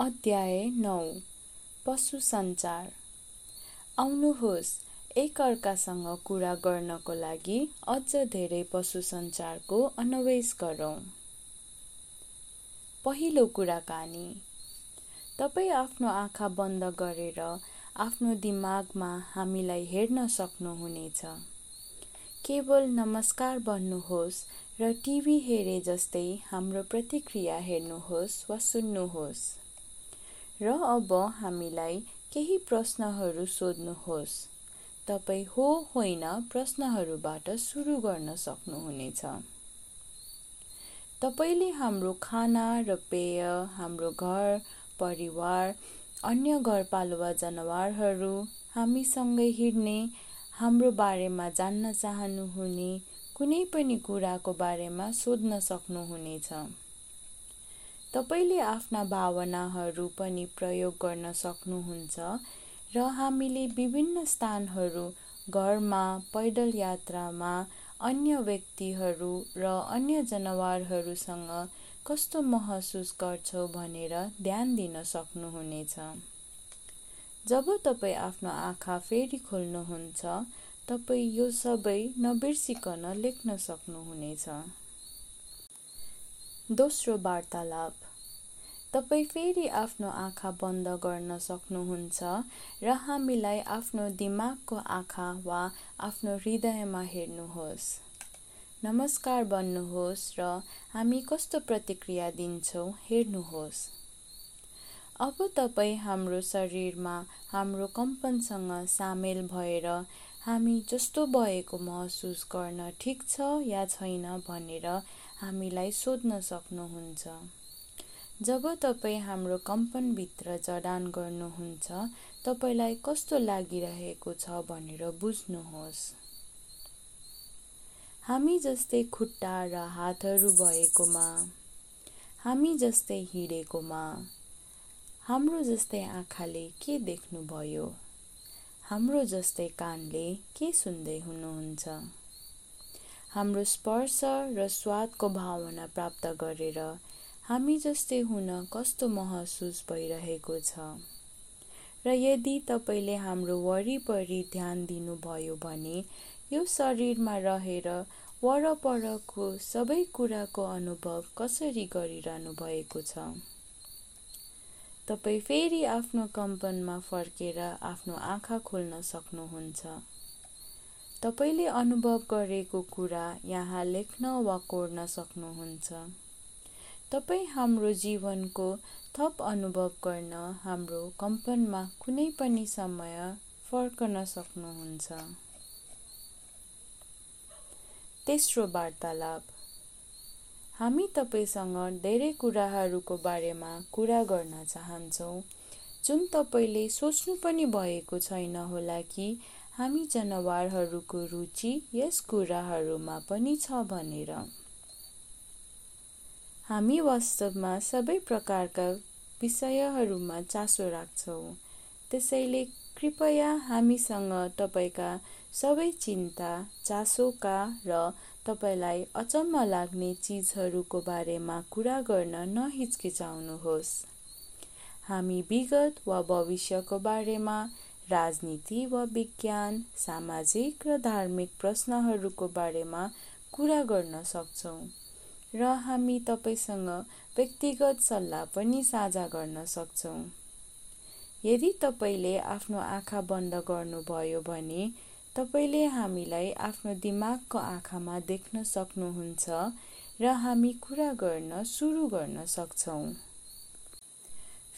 अध्याय नौ पशु सञ्चार। आउनुहोस् एकअर्कासँग कुरा गर्नको लागि अझ धेरै पशु सञ्चारको अन्वेष गरौँ। पहिलो कुराकानी। तपाईँ आफ्नो आँखा बन्द गरेर आफ्नो दिमागमा हामीलाई हेर्न सक्नुहुनेछ। केवल नमस्कार भन्नुहोस् र टिभी हेरे जस्तै हाम्रो प्रतिक्रिया हेर्नुहोस् वा सुन्नुहोस्। र अब हामीलाई केही प्रश्नहरू सोध्नुहोस्। तपाईँ हो होइन प्रश्नहरूबाट सुरु गर्न सक्नुहुनेछ। तपाईँले हाम्रो खाना र पेय हाम्रो घर परिवार अन्य घरपालुवा जनावरहरू हामीसँगै हिँड्ने हाम्रो बारेमा जान्न चाहनुहुने कुनै पनि कुराको बारेमा सोध्न सक्नुहुनेछ। तपाईँले आफ्ना भावनाहरू पनि प्रयोग गर्न सक्नुहुन्छ र हामीले विभिन्न स्थानहरू घरमा पैदल यात्रामा अन्य व्यक्तिहरू र अन्य जनावरहरूसँग कस्तो महसुस गर्छौँ भनेर ध्यान दिन सक्नुहुनेछ। जब तपाईँ आफ्नो आँखा फेरि खोल्नुहुन्छ तपाईँ यो सबै नबिर्सिकन लेख्न सक्नुहुनेछ। दोस्रो वार्तालाप। तपाईँ फेरि आफ्नो आँखा बन्द गर्न सक्नुहुन्छ र हामीलाई आफ्नो दिमागको आँखा वा आफ्नो हृदयमा हेर्नुहोस्। नमस्कार भन्नुहोस् र हामी कस्तो प्रतिक्रिया दिन्छौँ हेर्नुहोस्। अब तपाईँ हाम्रो शरीरमा हाम्रो कम्पनसँग सामेल भएर हामी जस्तो भएको महसुस गर्न ठिक छ या छैन भनेर हामीलाई सोध्न सक्नुहुन्छ। जब तपाईँ हाम्रो कम्पनभित्र जडान गर्नुहुन्छ तपाईँलाई कस्तो लागिरहेको छ भनेर बुझ्नुहोस्। हामी जस्तै खुट्टा र हातहरू भएकोमा हामी जस्तै हिँडेकोमा हाम्रो जस्तै आँखाले के देख्नुभयो? हाम्रो जस्तै कानले के सुन्दै हुनुहुन्छ? हाम्रो स्पर्श र स्वादको भावना प्राप्त गरेर हामी जस्तै हुन कस्तो महसुस भइरहेको छ? र यदि तपाईँले हाम्रो वरिपरि ध्यान दिनुभयो भने यो शरीरमा रहेर वरपरको सबै कुराको अनुभव कसरी गरिरहनु भएको छ? तपाईँ फेरि आफ्नो कम्पनमा फर्केर आफ्नो आँखा खोल्न सक्नुहुन्छ। तपाईँले अनुभव गरेको कुरा यहाँ लेख्न वा कोर्न सक्नुहुन्छ। तपाईँ हाम्रो जीवनको थप अनुभव गर्न हाम्रो कम्पनमा कुनै पनि समय फर्कन सक्नुहुन्छ। तेस्रो वार्तालाप। हामी तपाईँसँग धेरै कुराहरूको बारेमा कुरा गर्न चाहन्छौँ। जुन तपाईँले सोच्नु पनि भएको छैन होला कि हामी जनावरहरूको रुचि यस कुराहरूमा पनि छ भनेर। हामी वास्तवमा सबै प्रकारका विषयहरूमा चासो राख्छौँ। त्यसैले कृपया हामीसँग तपाईँका सबै चिन्ता चासोका र तपाईँलाई अचम्म लाग्ने चिजहरूको बारेमा कुरा गर्न नहिचकिचाउनुहोस्। हामी विगत वा भविष्यको बारेमा राजनीति वा विज्ञान सामाजिक र धार्मिक प्रश्नहरूको बारेमा कुरा गर्न सक्छौँ र हामी तपाईँसँग व्यक्तिगत सल्लाह पनि साझा गर्न सक्छौँ। यदि तपाईँले आफ्नो आँखा बन्द गर्नुभयो भने तपाईँले हामीलाई आफ्नो दिमागको आँखामा देख्न सक्नुहुन्छ र हामी कुरा गर्न सुरु गर्न सक्छौँ।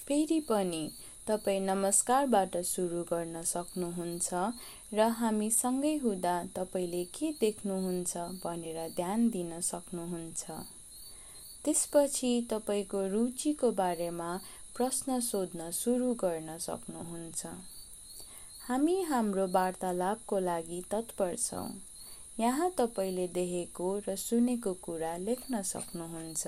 फेरि पनि तपाईँ नमस्कारबाट सुरु गर्न सक्नुहुन्छ र हामी सँगै हुँदा तपाईँले के देख्नुहुन्छ भनेर ध्यान दिन सक्नुहुन्छ। त्यसपछि तपाईँको रुचिको बारेमा प्रश्न सोध्न सुरु गर्न सक्नुहुन्छ। हामी हाम्रो वार्तालापको लागि तत्पर छौँ। यहाँ तपाईँले देखेको र सुनेको कुरा लेख्न सक्नुहुन्छ।